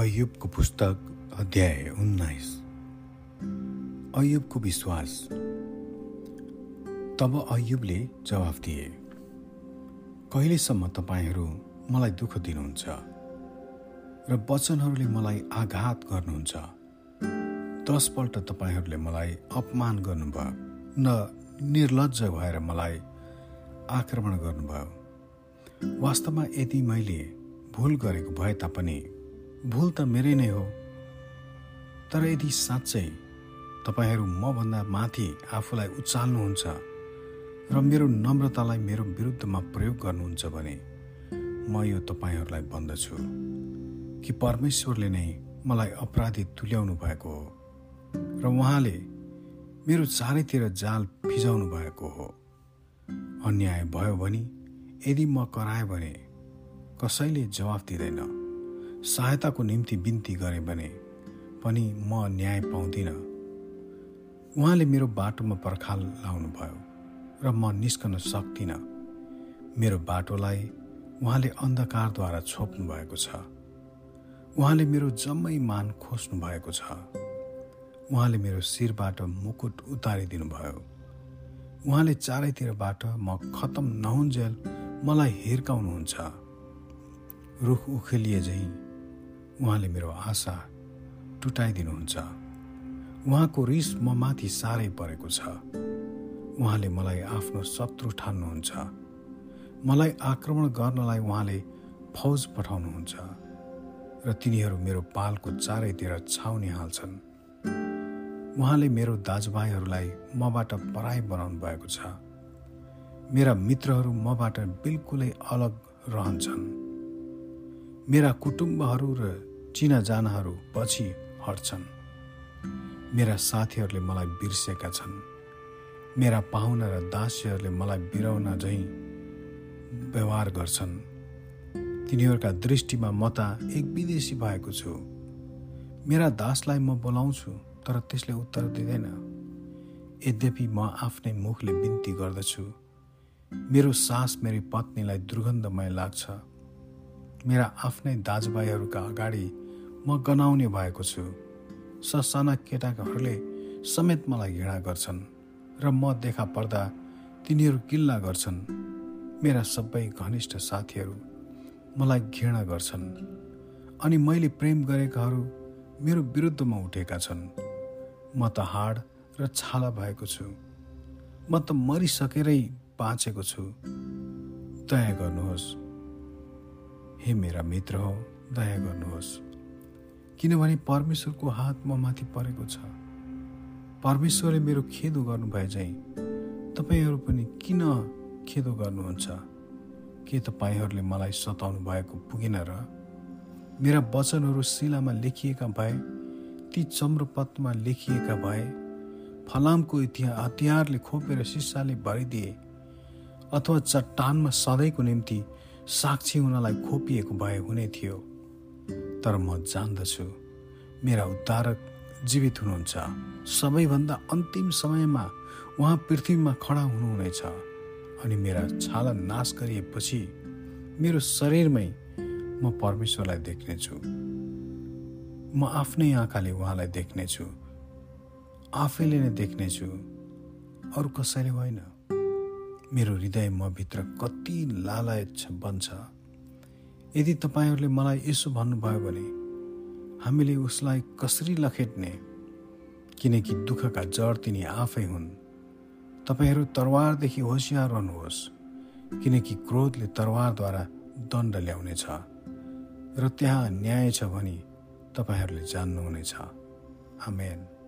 अयुबको पुस्तक अध्याय उन्नाइस। अयुबको विश्वास। तब अयुबले जवाफ दिए कहिलेसम्म तपाईँहरू मलाई दुःख दिनुहुन्छ र वचनहरूले मलाई आघात गर्नुहुन्छ? दसपल्ट तपाईँहरूले मलाई अपमान गर्नुभयो न निर्लज भएर मलाई आक्रमण गर्नुभयो। वास्तवमा यदि मैले भुल गरेको भए तापनि भुल त मेरै नै हो। तर यदि साँच्चै तपाईँहरू मभन्दा माथि आफूलाई उचाल्नुहुन्छ र मेरो नम्रतालाई मेरो विरुद्धमा प्रयोग गर्नुहुन्छ भने म यो तपाईँहरूलाई भन्दछु कि परमेश्वरले नै मलाई अपराधी तुल्याउनु भएको हो र उहाँले मेरो चारैतिर जाल फिजाउनु भएको हो। अन्याय भयो भने यदि म कराएँ भने कसैले जवाफ दिँदैन। सहायताको निम्ति बिन्ती गरेँ भने पनि म न्याय पाउँदिनँ। उहाँले मेरो बाटोमा पर्खाल लाउनुभयो र म निस्कन सक्दिनँ। मेरो बाटोलाई उहाँले अन्धकारद्वारा छोप्नु भएको छ। उहाँले मेरो जम्मै मान खोज्नु भएको छ। उहाँले मेरो शिरबाट मुकुट उतारिदिनु भयो उहाँले चारैतिरबाट म खतम नहुन्जेल मलाई हिर्काउनुहुन्छ। रुख उखेलिए झैँ उहाँले मेरो आशा टुटाइदिनुहुन्छ। उहाँको रिस म माथि साह्रै परेको छ। उहाँले मलाई आफ्नो शत्रु ठान्नुहुन्छ। मलाई आक्रमण गर्नलाई उहाँले फौज पठाउनुहुन्छ र तिनीहरू मेरो पालको चारैतिर छाउने हाल्छन् उहाँले मेरो दाजुभाइहरूलाई मबाट पराई बनाउनु भएको छ। मेरा मित्रहरू मबाट बिल्कुलै अलग रहन्छन्। मेरा कुटुम्बहरू र चिनाजानाहरू पछि हट्छन्। मेरा साथीहरूले मलाई बिर्सेका छन्। मेरा पाहुना र दासीहरूले मलाई बिराउन झैँ व्यवहार गर्छन्। तिनीहरूका दृष्टिमा म त एक विदेशी भएको छु। मेरा दासलाई म बोलाउँछु तर त्यसले उत्तर दिँदैन। यद्यपि म आफ्नै मुखले बिन्ती गर्दछु। मेरो सास मेरी पत्नीलाई दुर्गन्धमय लाग्छ। मेरा आफ्नै दाजुभाइहरूका अगाडि म गनाउने भएको छु। ससाना केटाहरूले समेत मलाई घृणा गर्छन् र म देखा पर्दा तिनीहरू किल्ला गर्छन्। मेरा सबै घनिष्ठ साथीहरू मलाई घृणा गर्छन् अनि मैले प्रेम गरेकाहरू मेरो विरुद्धमा उठेका छन्। म त हाड र छाला भएको छु। म त मरिसकेरै बाँचेको छु। दया गर्नुहोस्। हे मेरा मित्र हो दया गर्नुहोस्। किनभने परमेश्वरको हात म माथि परेको छ। परमेश्वरले मेरो खेदो गर्नुभए चाहिँ तपाईँहरू पनि किन खेदो गर्नुहुन्छ? के तपाईँहरूले मलाई सताउनु भएको पुगेन र? मेरा वचनहरू शिलामा लेखिएका भए ती चम्रपत्रमा लेखिएका भए फलामको इतिहास हतियारले खोपेर सिसाले भरिदिए अथवा चट्टानमा सधैँको निम्ति साक्षी हुनलाई खोपिएको भए हुने थियो। तर म जान्दछु। मेरा उद्धारक जीवित हुनुहुन्छ। सबैभन्दा अन्तिम समयमा उहाँ पृथ्वीमा खडा हुनुहुनेछ अनि मेरा छाला नाश गरिएपछि मेरो शरीरमै म परमेश्वरलाई देख्नेछु। म आफ्नै आँखाले उहाँलाई देख्नेछु। आफैले नै देख्नेछु। अरू कसैले होइन। मेरो हृदय म भित्र कति लालच बन्छ। यदि तपाईँहरूले मलाई यसो भन्नुभयो भने हामीले उसलाई कसरी लखेट्ने? किनकि दुःखका जड तिनी आफै हुन्। तपाईँहरू तरवारदेखि होसियार रहनुहोस् किनकि क्रोधले तरवारद्वारा दण्ड ल्याउनेछ र त्यहाँ न्याय छ भनी तपाईँहरूले जान्नुहुनेछ। आमेन।